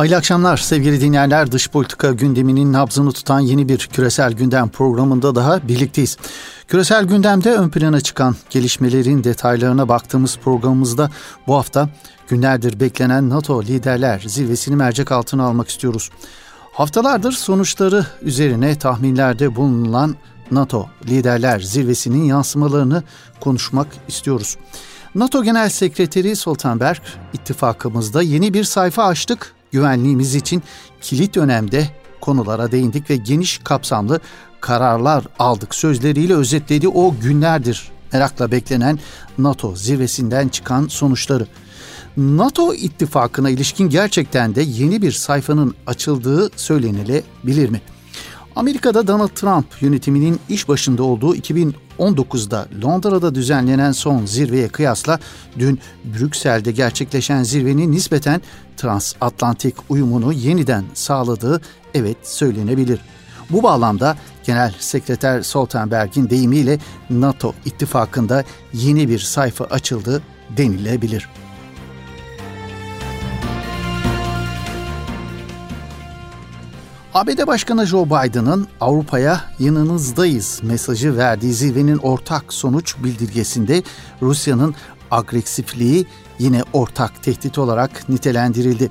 Hayırlı akşamlar sevgili dinleyenler. Dış politika gündeminin nabzını tutan yeni bir küresel gündem programında daha birlikteyiz. Küresel gündemde ön plana çıkan gelişmelerin detaylarına baktığımız programımızda bu hafta günlerdir beklenen NATO liderler zirvesini mercek altına almak istiyoruz. Haftalardır sonuçları üzerine tahminlerde bulunan NATO liderler zirvesinin yansımalarını konuşmak istiyoruz. NATO Genel Sekreteri Stoltenberg, ittifakımızda yeni bir sayfa açtık güvenliğimiz için kilit önemde konulara değindik ve geniş kapsamlı kararlar aldık sözleriyle özetledi o günlerdir merakla beklenen NATO zirvesinden çıkan sonuçları. NATO ittifakına ilişkin gerçekten de yeni bir sayfanın açıldığı söylenilebilir mi? Amerika'da Donald Trump yönetiminin iş başında olduğu 2019'da Londra'da düzenlenen son zirveye kıyasla dün Brüksel'de gerçekleşen zirvenin nispeten transatlantik uyumunu yeniden sağladığı evet söylenebilir. Bu bağlamda Genel Sekreter Stoltenberg'in deyimiyle NATO ittifakında yeni bir sayfa açıldı denilebilir. ABD Başkanı Joe Biden'ın Avrupa'ya yanınızdayız mesajı verdiği zirvenin ortak sonuç bildirgesinde Rusya'nın agresifliği yine ortak tehdit olarak nitelendirildi.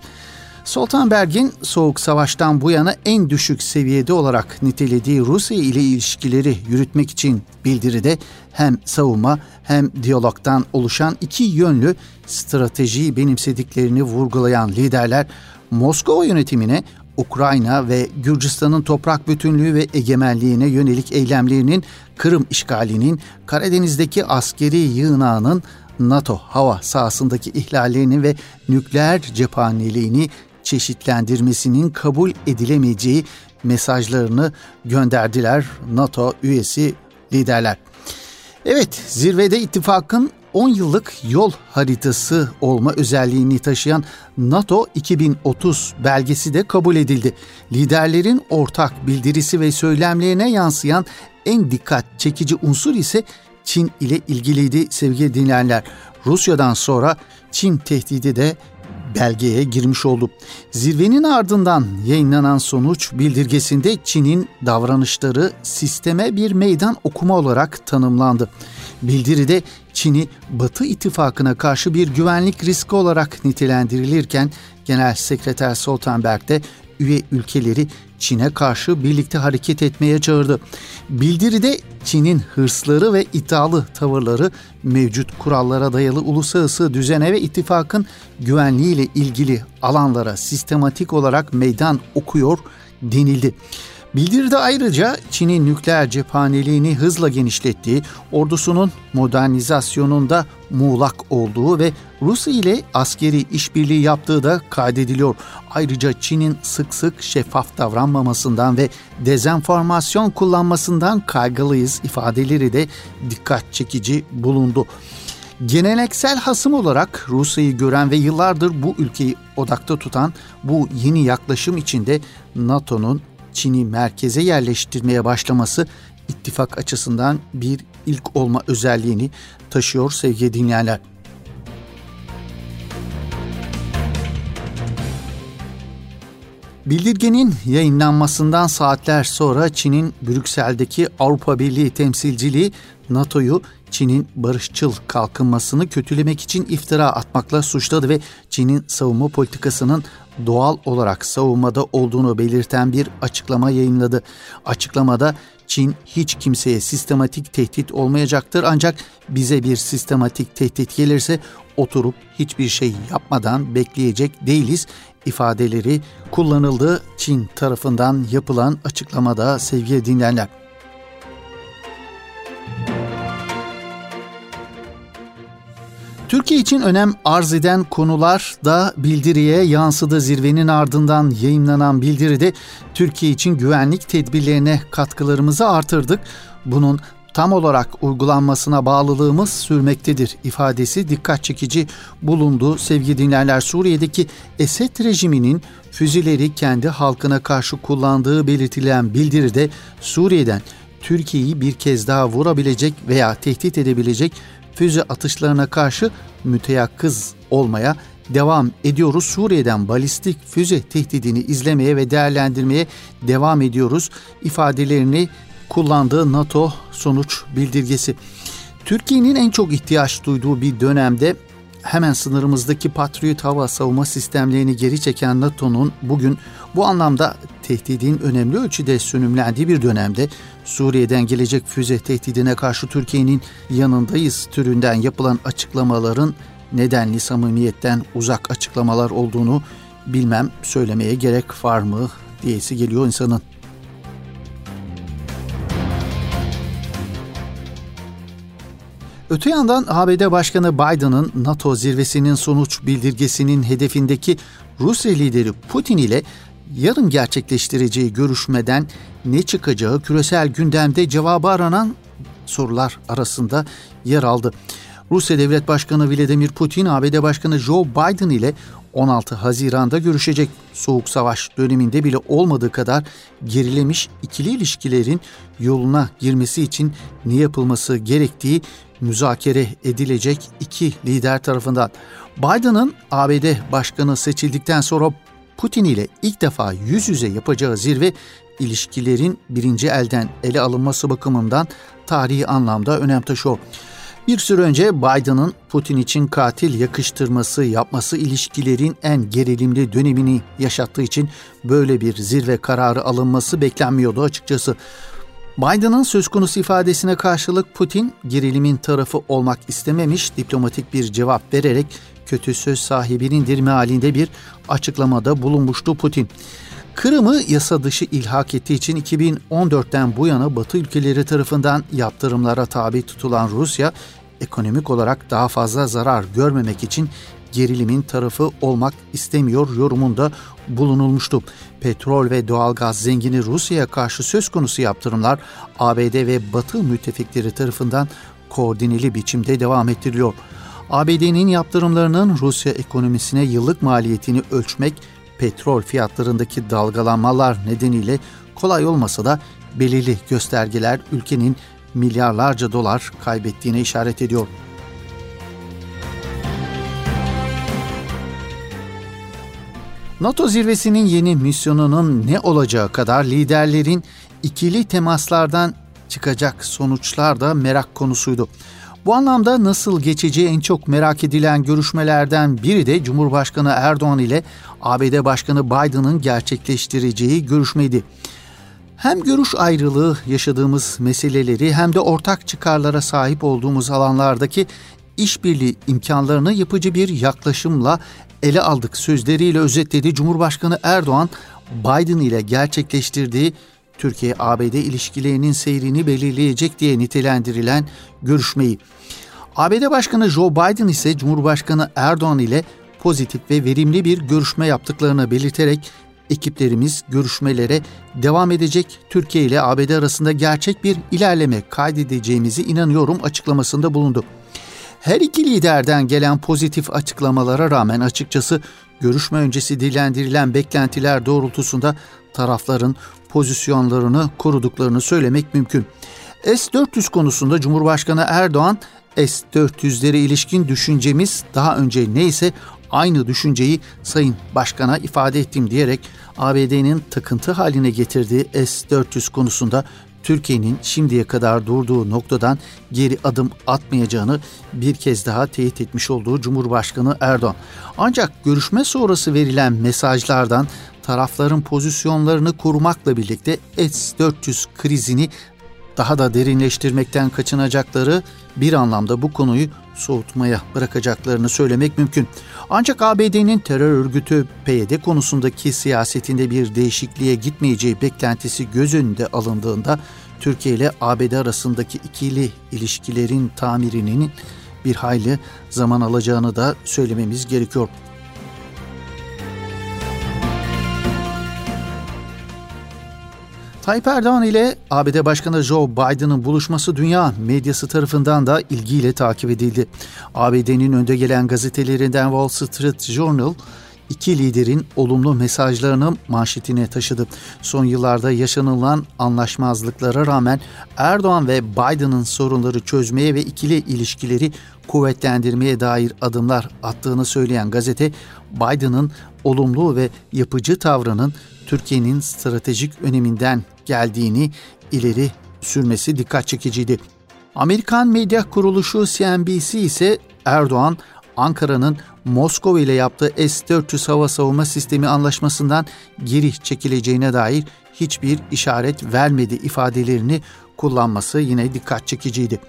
Stoltenberg'in soğuk savaştan bu yana en düşük seviyede olarak nitelediği Rusya ile ilişkileri yürütmek için bildiride hem savunma hem diyalogdan oluşan iki yönlü stratejiyi benimsediklerini vurgulayan liderler Moskova yönetimine Ukrayna ve Gürcistan'ın toprak bütünlüğü ve egemenliğine yönelik eylemlerinin Kırım işgalinin, Karadeniz'deki askeri yığınağının NATO hava sahasındaki ihlallerini ve nükleer cephaneliğini çeşitlendirmesinin kabul edilemeyeceği mesajlarını gönderdiler NATO üyesi liderler. Evet, zirvede ittifakın 10 yıllık yol haritası olma özelliğini taşıyan NATO 2030 belgesi de kabul edildi. Liderlerin ortak bildirisi ve söylemlerine yansıyan en dikkat çekici unsur ise Çin ile ilgiliydi sevgili dinleyenler. Rusya'dan sonra Çin tehdidi de belgeye girmiş oldu. Zirvenin ardından yayınlanan sonuç bildirgesinde Çin'in davranışları sisteme bir meydan okuma olarak tanımlandı. Bildiride Çin'i Batı ittifakına karşı bir güvenlik riski olarak nitelendirilirken Genel Sekreter Stoltenberg de üye ülkeleri Çin'e karşı birlikte hareket etmeye çağırdı. Bildiride Çin'in hırsları ve iddialı tavırları mevcut kurallara dayalı uluslararası düzene ve ittifakın güvenliğiyle ilgili alanlara sistematik olarak meydan okuyor denildi. Bildiride ayrıca Çin'in nükleer cephaneliğini hızla genişlettiği, ordusunun modernizasyonunda muğlak olduğu ve Rusya ile askeri işbirliği yaptığı da kaydediliyor. Ayrıca Çin'in sık sık şeffaf davranmamasından ve dezenformasyon kullanmasından kaygılıyız ifadeleri de dikkat çekici bulundu. Geleneksel hasım olarak Rusya'yı gören ve yıllardır bu ülkeyi odakta tutan bu yeni yaklaşım içinde NATO'nun Çin'i merkeze yerleştirmeye başlaması ittifak açısından bir ilk olma özelliğini taşıyor sevgili dinleyenler. Bildirgenin yayınlanmasından saatler sonra Çin'in Brüksel'deki Avrupa Birliği temsilciliği NATO'yu Çin'in barışçıl kalkınmasını kötülemek için iftira atmakla suçladı ve Çin'in savunma politikasının doğal olarak savunmada olduğunu belirten bir açıklama yayınladı. Açıklamada Çin hiç kimseye sistematik tehdit olmayacaktır ancak bize bir sistematik tehdit gelirse oturup hiçbir şey yapmadan bekleyecek değiliz ifadeleri kullanıldı Çin tarafından yapılan açıklamada sevgili dinleyenler. Türkiye için önem arz eden konular da bildiriye yansıdı. Zirvenin ardından yayınlanan bildiride Türkiye için güvenlik tedbirlerine katkılarımızı artırdık. Bunun tam olarak uygulanmasına bağlılığımız sürmektedir ifadesi dikkat çekici bulundu. Sevgili dinleyenler Suriye'deki Esed rejiminin füzeleri kendi halkına karşı kullandığı belirtilen bildiride Suriye'den Türkiye'yi bir kez daha vurabilecek veya tehdit edebilecek füze atışlarına karşı müteyakkız olmaya devam ediyoruz. Suriye'den balistik füze tehdidini izlemeye ve değerlendirmeye devam ediyoruz ifadelerini kullandığı NATO sonuç bildirgesi. Türkiye'nin en çok ihtiyaç duyduğu bir dönemde hemen sınırımızdaki Patriot hava savunma sistemlerini geri çeken NATO'nun bugün bu anlamda tehdidin önemli ölçüde sönümlendiği bir dönemde Suriye'den gelecek füze tehdidine karşı Türkiye'nin yanındayız türünden yapılan açıklamaların nedenli samimiyetten uzak açıklamalar olduğunu bilmem söylemeye gerek var mı diyesi geliyor insanın. Öte yandan ABD Başkanı Biden'ın NATO zirvesinin sonuç bildirgesinin hedefindeki Rusya lideri Putin ile yarın gerçekleştireceği görüşmeden ne çıkacağı küresel gündemde cevabı aranan sorular arasında yer aldı. Rusya Devlet Başkanı Vladimir Putin, ABD Başkanı Joe Biden ile 16 Haziran'da görüşecek. Soğuk Savaş döneminde bile olmadığı kadar gerilemiş ikili ilişkilerin yoluna girmesi için ne yapılması gerektiği müzakere edilecek iki lider tarafından. Biden'ın ABD başkanı seçildikten sonra Putin ile ilk defa yüz yüze yapacağı zirve ilişkilerin birinci elden ele alınması bakımından tarihi anlamda önem taşıyor. Bir süre önce Biden'ın Putin için katil yakıştırması yapması ilişkilerin en gerilimli dönemini yaşattığı için böyle bir zirve kararı alınması beklenmiyordu açıkçası. Biden'ın söz konusu ifadesine karşılık Putin gerilimin tarafı olmak istememiş diplomatik bir cevap vererek kötü söz sahibinin halinde bir açıklamada bulunmuştu Putin. Kırım'ı yasa dışı ilhak ettiği için 2014'ten bu yana Batı ülkeleri tarafından yaptırımlara tabi tutulan Rusya, ekonomik olarak daha fazla zarar görmemek için gerilimin tarafı olmak istemiyor yorumunda bulunulmuştu. Petrol ve doğalgaz zengini Rusya'ya karşı söz konusu yaptırımlar ABD ve Batı müttefikleri tarafından koordineli biçimde devam ettiriliyor. ABD'nin yaptırımlarının Rusya ekonomisine yıllık maliyetini ölçmek petrol fiyatlarındaki dalgalanmalar nedeniyle kolay olmasa da belirli göstergeler ülkenin milyarlarca dolar kaybettiğine işaret ediyor. NATO zirvesinin yeni misyonunun ne olacağı kadar liderlerin ikili temaslardan çıkacak sonuçlar da merak konusuydu. Bu anlamda nasıl geçeceği en çok merak edilen görüşmelerden biri de Cumhurbaşkanı Erdoğan ile ABD Başkanı Biden'ın gerçekleştireceği görüşmeydi. Hem görüş ayrılığı yaşadığımız meseleleri hem de ortak çıkarlara sahip olduğumuz alanlardaki işbirliği imkanlarını yapıcı bir yaklaşımla ele aldık sözleriyle özetledi Cumhurbaşkanı Erdoğan Biden ile gerçekleştirdiği Türkiye-ABD ilişkilerinin seyrini belirleyecek diye nitelendirilen görüşmeyi. ABD Başkanı Joe Biden ise Cumhurbaşkanı Erdoğan ile pozitif ve verimli bir görüşme yaptıklarını belirterek ekiplerimiz görüşmelere devam edecek Türkiye ile ABD arasında gerçek bir ilerleme kaydedeceğimizi inanıyorum açıklamasında bulundu. Her iki liderden gelen pozitif açıklamalara rağmen açıkçası görüşme öncesi dilendirilen beklentiler doğrultusunda tarafların pozisyonlarını koruduklarını söylemek mümkün. S-400 konusunda Cumhurbaşkanı Erdoğan S-400'lere ilişkin düşüncemiz daha önce neyse aynı düşünceyi Sayın Başkan'a ifade ettim diyerek ABD'nin takıntı haline getirdiği S-400 konusunda Türkiye'nin şimdiye kadar durduğu noktadan geri adım atmayacağını bir kez daha teyit etmiş olduğu Cumhurbaşkanı Erdoğan. Ancak görüşme sonrası verilen mesajlardan tarafların pozisyonlarını korumakla birlikte S-400 krizini daha da derinleştirmekten kaçınacakları bir anlamda bu konuyu soğutmaya bırakacaklarını söylemek mümkün. Ancak ABD'nin terör örgütü PYD konusundaki siyasetinde bir değişikliğe gitmeyeceği beklentisi göz önünde alındığında Türkiye ile ABD arasındaki ikili ilişkilerin tamirinin bir hayli zaman alacağını da söylememiz gerekiyor. Tayyip Erdoğan ile ABD Başkanı Joe Biden'ın buluşması dünya medyası tarafından da ilgiyle takip edildi. ABD'nin önde gelen gazetelerinden Wall Street Journal, iki liderin olumlu mesajlarını manşetine taşıdı. Son yıllarda yaşanılan anlaşmazlıklara rağmen Erdoğan ve Biden'ın sorunları çözmeye ve ikili ilişkileri kuvvetlendirmeye dair adımlar attığını söyleyen gazete, Biden'ın olumlu ve yapıcı tavrının Türkiye'nin stratejik öneminden geldiğini ileri sürmesi dikkat çekiciydi. Amerikan medya kuruluşu CNBC ise Erdoğan, Ankara'nın Moskova ile yaptığı S-400 hava savunma sistemi anlaşmasından geri çekileceğine dair hiçbir işaret vermedi ifadelerini kullanması yine dikkat çekiciydi.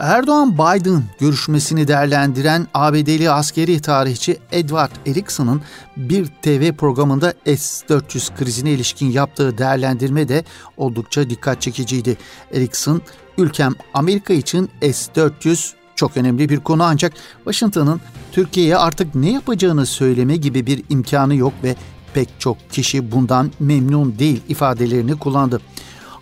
Erdoğan-Biden görüşmesini değerlendiren ABD'li askeri tarihçi Edward Erickson'ın bir TV programında S-400 krizine ilişkin yaptığı değerlendirme de oldukça dikkat çekiciydi. Erickson, ülkem Amerika için S-400 çok önemli bir konu ancak Washington'ın Türkiye'ye artık ne yapacağını söyleme gibi bir imkanı yok ve pek çok kişi bundan memnun değil ifadelerini kullandı.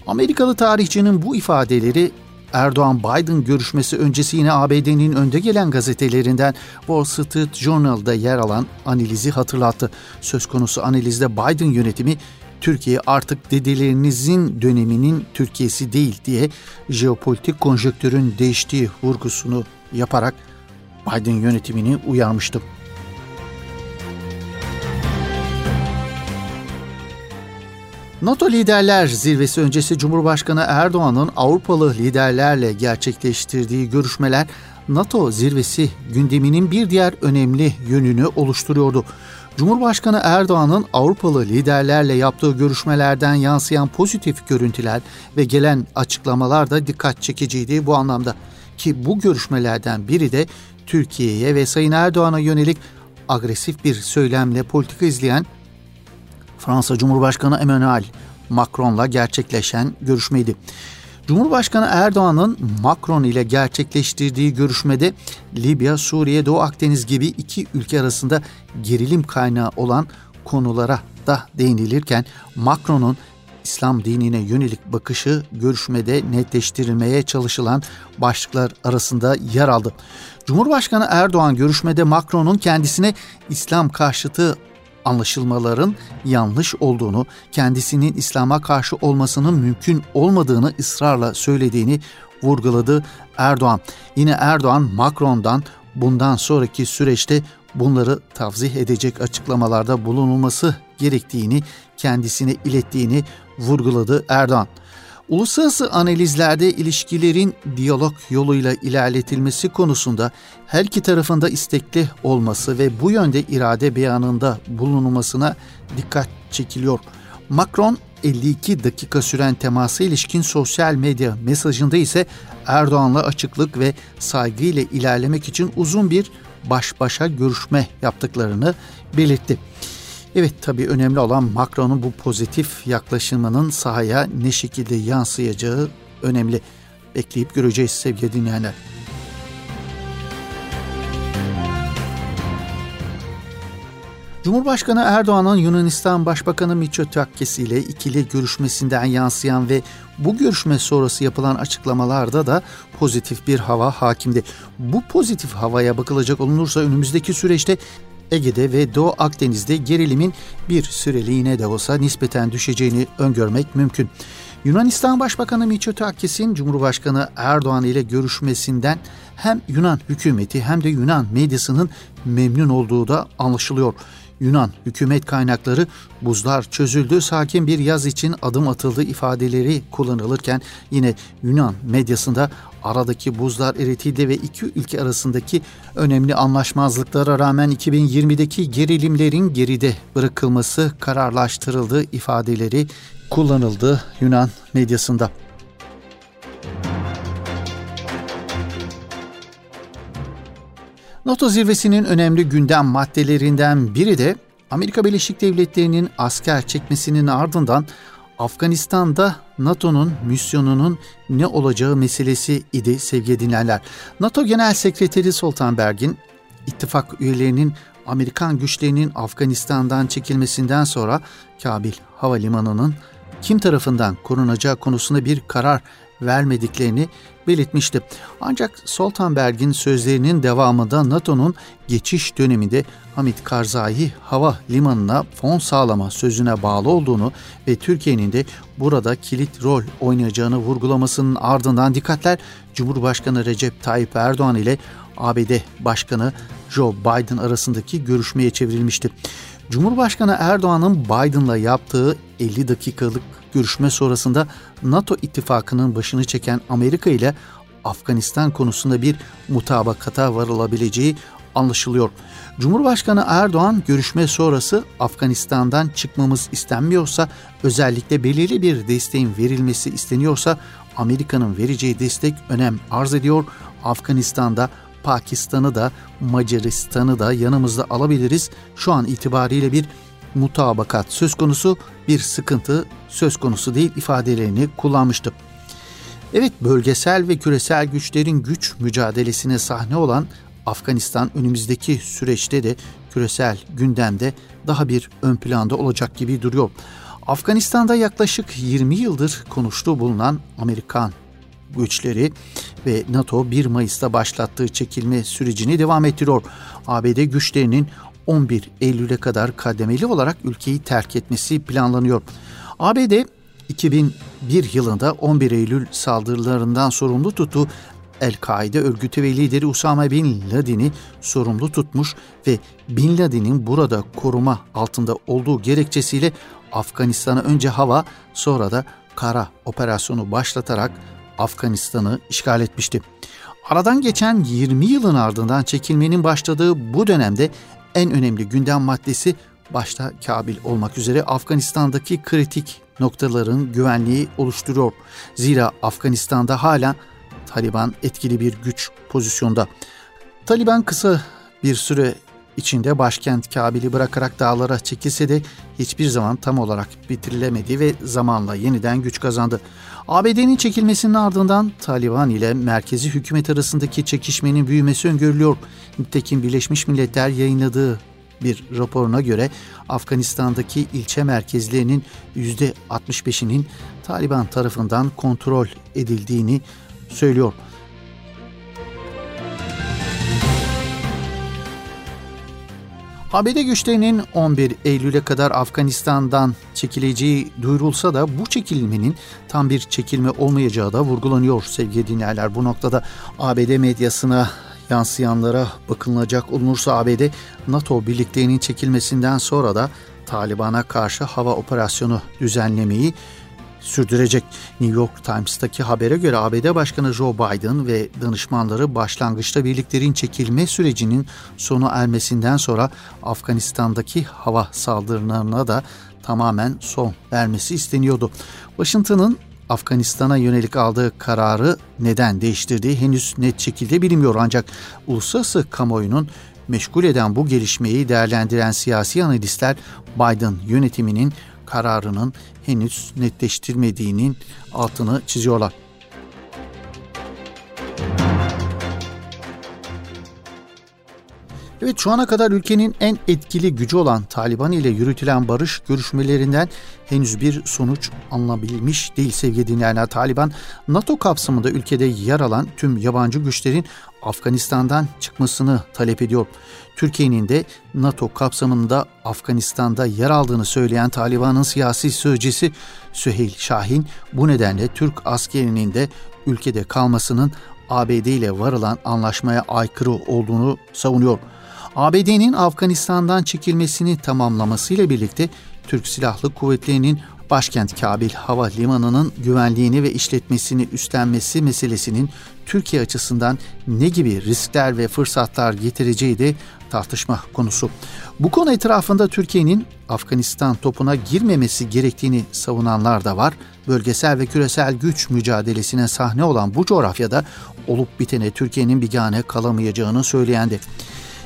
Amerikalı tarihçinin bu ifadeleri Erdoğan-Biden görüşmesi öncesi yine ABD'nin önde gelen gazetelerinden Wall Street Journal'da yer alan analizi hatırlattı. Söz konusu analizde Biden yönetimi Türkiye artık dedelerinizin döneminin Türkiye'si değil diye jeopolitik konjöktürün değiştiği vurgusunu yaparak Biden yönetimini uyarmıştı. NATO Liderler Zirvesi öncesi Cumhurbaşkanı Erdoğan'ın Avrupalı liderlerle gerçekleştirdiği görüşmeler NATO zirvesi gündeminin bir diğer önemli yönünü oluşturuyordu. Cumhurbaşkanı Erdoğan'ın Avrupalı liderlerle yaptığı görüşmelerden yansıyan pozitif görüntüler ve gelen açıklamalar da dikkat çekiciydi bu anlamda. Ki bu görüşmelerden biri de Türkiye'ye ve Sayın Erdoğan'a yönelik agresif bir söylemle politika izleyen Fransa Cumhurbaşkanı Emmanuel Macron'la gerçekleşen görüşmeydi. Cumhurbaşkanı Erdoğan'ın Macron ile gerçekleştirdiği görüşmede Libya, Suriye, Doğu Akdeniz gibi iki ülke arasında gerilim kaynağı olan konulara da değinilirken Macron'un İslam dinine yönelik bakışı görüşmede netleştirilmeye çalışılan başlıklar arasında yer aldı. Cumhurbaşkanı Erdoğan görüşmede Macron'un kendisine İslam karşıtı anlaşılmaların yanlış olduğunu, kendisinin İslam'a karşı olmasının mümkün olmadığını ısrarla söylediğini vurguladı Erdoğan. Yine Erdoğan Macron'dan bundan sonraki süreçte bunları tavzih edecek açıklamalarda bulunulması gerektiğini kendisine ilettiğini vurguladı Erdoğan. Uluslararası analizlerde ilişkilerin diyalog yoluyla ilerletilmesi konusunda her iki tarafında istekli olması ve bu yönde irade beyanında bulunulmasına dikkat çekiliyor. Macron 52 dakika süren temasa ilişkin sosyal medya mesajında ise Erdoğan'la açıklık ve saygı ile ilerlemek için uzun bir baş başa görüşme yaptıklarını belirtti. Evet tabii önemli olan Macron'un bu pozitif yaklaşımının sahaya ne şekilde yansıyacağı önemli. Bekleyip göreceğiz sevgili dinleyenler. Cumhurbaşkanı Erdoğan'ın Yunanistan Başbakanı Mitsotakis ile ikili görüşmesinden yansıyan ve bu görüşme sonrası yapılan açıklamalarda da pozitif bir hava hakimdi. Bu pozitif havaya bakılacak olunursa önümüzdeki süreçte Ege'de ve Doğu Akdeniz'de gerilimin bir süreliğine de olsa nispeten düşeceğini öngörmek mümkün. Yunanistan Başbakanı Mitsotakis'in Cumhurbaşkanı Erdoğan ile görüşmesinden hem Yunan hükümeti hem de Yunan medyasının memnun olduğu da anlaşılıyor. Yunan hükümet kaynakları buzlar çözüldü, sakin bir yaz için adım atıldı ifadeleri kullanılırken yine Yunan medyasında aradaki buzlar eritildi ve iki ülke arasındaki önemli anlaşmazlıklara rağmen 2020'deki gerilimlerin geride bırakılması kararlaştırıldı ifadeleri kullanıldı Yunan medyasında. NATO zirvesinin önemli gündem maddelerinden biri de Amerika Birleşik Devletleri'nin asker çekmesinin ardından Afganistan'da NATO'nun misyonunun ne olacağı meselesi idi sevgili dinleyenler. NATO Genel Sekreteri Stoltenberg'in ittifak üyelerinin Amerikan güçlerinin Afganistan'dan çekilmesinden sonra Kabil Havalimanı'nın kim tarafından korunacağı konusunda bir karar vermediklerini belirtmişti. Ancak Stoltenberg'in sözlerinin devamında NATO'nun geçiş döneminde Hamit Karzai hava limanına fon sağlama sözüne bağlı olduğunu ve Türkiye'nin de burada kilit rol oynayacağını vurgulamasının ardından dikkatler Cumhurbaşkanı Recep Tayyip Erdoğan ile ABD Başkanı Joe Biden arasındaki görüşmeye çevrilmişti. Cumhurbaşkanı Erdoğan'ın Biden'la yaptığı 50 dakikalık görüşme sonrasında NATO ittifakının başını çeken Amerika ile Afganistan konusunda bir mutabakata varılabileceği anlaşılıyor. Cumhurbaşkanı Erdoğan görüşme sonrası Afganistan'dan çıkmamız istenmiyorsa özellikle belirli bir desteğin verilmesi isteniyorsa Amerika'nın vereceği destek önem arz ediyor. Afganistan'da Pakistan'ı da Macaristan'ı da yanımızda alabiliriz. Şu an itibariyle bir mutabakat söz konusu, bir sıkıntı söz konusu değil ifadelerini kullanmıştı. Evet bölgesel ve küresel güçlerin güç mücadelesine sahne olan Afganistan önümüzdeki süreçte de küresel gündemde daha bir ön planda olacak gibi duruyor. Afganistan'da yaklaşık 20 yıldır konuştuğu bulunan Amerikan güçleri ve NATO 1 Mayıs'ta başlattığı çekilme sürecini devam ettiriyor. ABD güçlerinin 11 Eylül'e kadar kademeli olarak ülkeyi terk etmesi planlanıyor. ABD 2001 yılında 11 Eylül saldırılarından sorumlu tuttuğu El-Kaide örgütü ve lideri Usame Bin Laden'i sorumlu tutmuş ve Bin Laden'in burada koruma altında olduğu gerekçesiyle Afganistan'a önce hava sonra da kara operasyonu başlatarak Afganistan'ı işgal etmişti. Aradan geçen 20 yılın ardından çekilmenin başladığı bu dönemde en önemli gündem maddesi başta Kabil olmak üzere Afganistan'daki kritik noktaların güvenliği oluşturuyor. Zira Afganistan'da hala Taliban etkili bir güç pozisyonda. Taliban kısa bir süre içinde başkent Kabil'i bırakarak dağlara çekilse de hiçbir zaman tam olarak bitirilemedi ve zamanla yeniden güç kazandı. ABD'nin çekilmesinin ardından Taliban ile merkezi hükümet arasındaki çekişmenin büyümesi öngörülüyor. Nitekim Birleşmiş Milletler yayınladığı bir raporuna göre Afganistan'daki ilçe merkezlerinin %65'inin Taliban tarafından kontrol edildiğini söylüyor. ABD güçlerinin 11 Eylül'e kadar Afganistan'dan çekileceği duyurulsa da bu çekilmenin tam bir çekilme olmayacağı da vurgulanıyor sevgili dinleyenler. Bu noktada ABD medyasına yansıyanlara bakılacak olursa ABD NATO birliklerinin çekilmesinden sonra da Taliban'a karşı hava operasyonu düzenlemeyi sürdürecek. New York Times'taki habere göre ABD Başkanı Joe Biden ve danışmanları başlangıçta birliklerin çekilme sürecinin sonu ermesinden sonra Afganistan'daki hava saldırılarına da tamamen son vermesi isteniyordu. Washington'ın Afganistan'a yönelik aldığı kararı neden değiştirdiği henüz net şekilde bilinmiyor ancak uluslararası kamuoyunun meşgul eden bu gelişmeyi değerlendiren siyasi analistler Biden yönetiminin kararının henüz netleştirmediğinin altını çiziyorlar. Evet şu ana kadar ülkenin en etkili gücü olan Taliban ile yürütülen barış görüşmelerinden henüz bir sonuç alınabilmiş değil sevgili dinleyenler. Taliban NATO kapsamında ülkede yer alan tüm yabancı güçlerin Afganistan'dan çıkmasını talep ediyor. Türkiye'nin de NATO kapsamında Afganistan'da yer aldığını söyleyen Taliban'ın siyasi sözcüsü Süheyl Şahin bu nedenle Türk askerinin de ülkede kalmasının ABD ile varılan anlaşmaya aykırı olduğunu savunuyor. ABD'nin Afganistan'dan çekilmesini tamamlamasıyla birlikte Türk Silahlı Kuvvetleri'nin başkent Kabil Hava Limanı'nın güvenliğini ve işletmesini üstlenmesi meselesinin Türkiye açısından ne gibi riskler ve fırsatlar getireceği de tartışma konusu. Bu konu etrafında Türkiye'nin Afganistan topuna girmemesi gerektiğini savunanlar da var. Bölgesel ve küresel güç mücadelesine sahne olan bu coğrafyada olup bitene Türkiye'nin bigane kalamayacağını söyleyen de.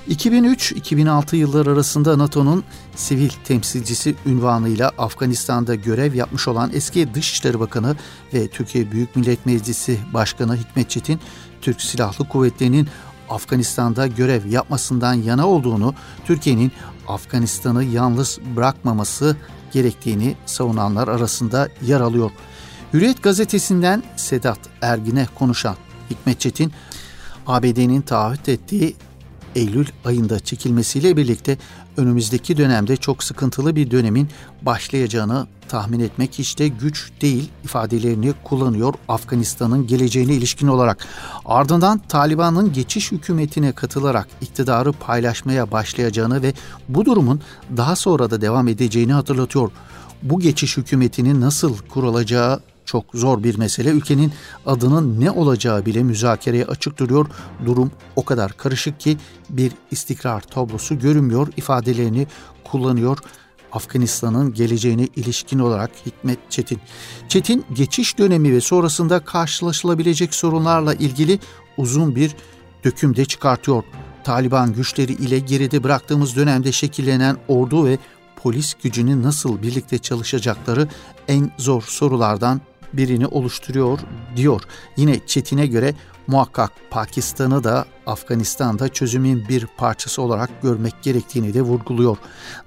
2003-2006 yılları arasında NATO'nun sivil temsilcisi ünvanıyla Afganistan'da görev yapmış olan eski Dışişleri Bakanı ve Türkiye Büyük Millet Meclisi Başkanı Hikmet Çetin, Türk Silahlı Kuvvetleri'nin Afganistan'da görev yapmasından yana olduğunu, Türkiye'nin Afganistan'ı yalnız bırakmaması gerektiğini savunanlar arasında yer alıyor. Hürriyet gazetesinden Sedat Ergin'e konuşan Hikmet Çetin, ABD'nin taahhüt ettiği Eylül ayında çekilmesiyle birlikte önümüzdeki dönemde çok sıkıntılı bir dönemin başlayacağını tahmin etmek hiç de güç değil ifadelerini kullanıyor Afganistan'ın geleceğine ilişkin olarak. Ardından Taliban'ın geçiş hükümetine katılarak iktidarı paylaşmaya başlayacağını ve bu durumun daha sonra da devam edeceğini hatırlatıyor. Bu geçiş hükümetinin nasıl kurulacağı çok zor bir mesele. Ülkenin adının ne olacağı bile müzakereye açık duruyor. Durum o kadar karışık ki bir istikrar tablosu görünmüyor ifadelerini kullanıyor. Afganistan'ın geleceğine ilişkin olarak Hikmet Çetin. Çetin geçiş dönemi ve sonrasında karşılaşılabilecek sorunlarla ilgili uzun bir dökümde çıkartıyor. Taliban güçleri ile geride bıraktığımız dönemde şekillenen ordu ve polis gücünün nasıl birlikte çalışacakları en zor sorulardan birini oluşturuyor diyor. Yine Çetin'e göre muhakkak Pakistan'ı da Afganistan'da çözümün bir parçası olarak görmek gerektiğini de vurguluyor.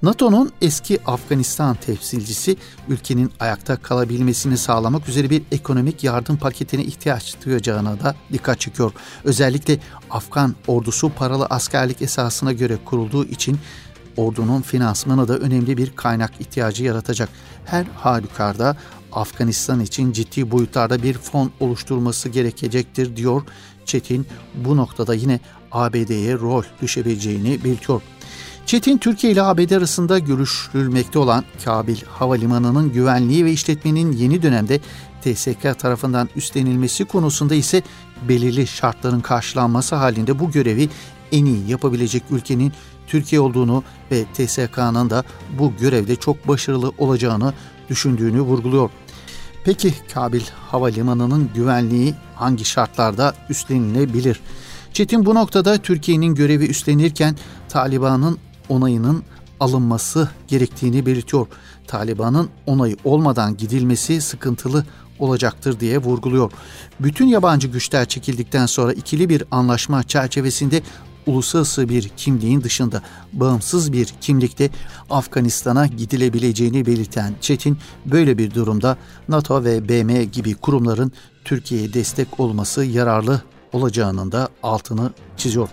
NATO'nun eski Afganistan temsilcisi ülkenin ayakta kalabilmesini sağlamak üzere bir ekonomik yardım paketine ihtiyaç duyacağına da dikkat çekiyor. Özellikle Afgan ordusu paralı askerlik esasına göre kurulduğu için ordunun finansmanı da önemli bir kaynak ihtiyacı yaratacak. Her halükarda Afganistan için ciddi boyutlarda bir fon oluşturması gerekecektir diyor Çetin. Bu noktada yine ABD'ye rol düşebileceğini belirtiyor. Çetin Türkiye ile ABD arasında görüşülmekte olan Kabil Havalimanı'nın güvenliği ve işletmenin yeni dönemde TSK tarafından üstlenilmesi konusunda ise belirli şartların karşılanması halinde bu görevi en iyi yapabilecek ülkenin Türkiye olduğunu ve TSK'nın da bu görevde çok başarılı olacağını düşündüğünü vurguluyor. Peki Kabil Havalimanı'nın güvenliği hangi şartlarda üstlenilebilir? Çetin bu noktada Türkiye'nin görevi üstlenirken Taliban'ın onayının alınması gerektiğini belirtiyor. Taliban'ın onayı olmadan gidilmesi sıkıntılı olacaktır diye vurguluyor. Bütün yabancı güçler çekildikten sonra ikili bir anlaşma çerçevesinde uluslararası bir kimliğin dışında bağımsız bir kimlikte Afganistan'a gidilebileceğini belirten Çetin, böyle bir durumda NATO ve BM gibi kurumların Türkiye'ye destek olması yararlı olacağının da altını çiziyor.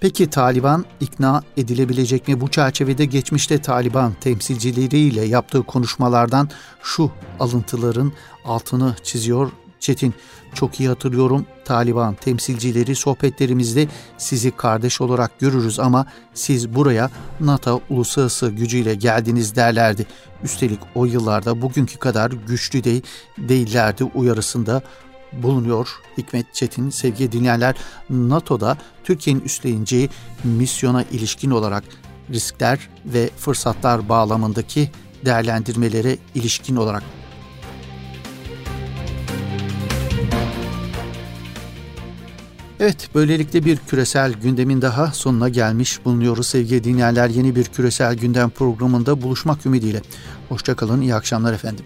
Peki Taliban ikna edilebilecek mi? Bu çerçevede geçmişte Taliban temsilcileriyle yaptığı konuşmalardan şu alıntıların altını çiziyor Çetin, çok iyi hatırlıyorum Taliban temsilcileri sohbetlerimizde sizi kardeş olarak görürüz ama siz buraya NATO uluslararası gücüyle geldiniz derlerdi. Üstelik o yıllarda bugünkü kadar güçlü de değillerdi uyarısında bulunuyor Hikmet Çetin. Sevgili dinleyenler NATO'da Türkiye'nin üstleneceği misyona ilişkin olarak riskler ve fırsatlar bağlamındaki değerlendirmelere ilişkin olarak Evet, böylelikle bir küresel gündemin daha sonuna gelmiş bulunuyoruz sevgili dinleyenler. Yeni bir küresel gündem programında buluşmak ümidiyle. Hoşçakalın, iyi akşamlar efendim.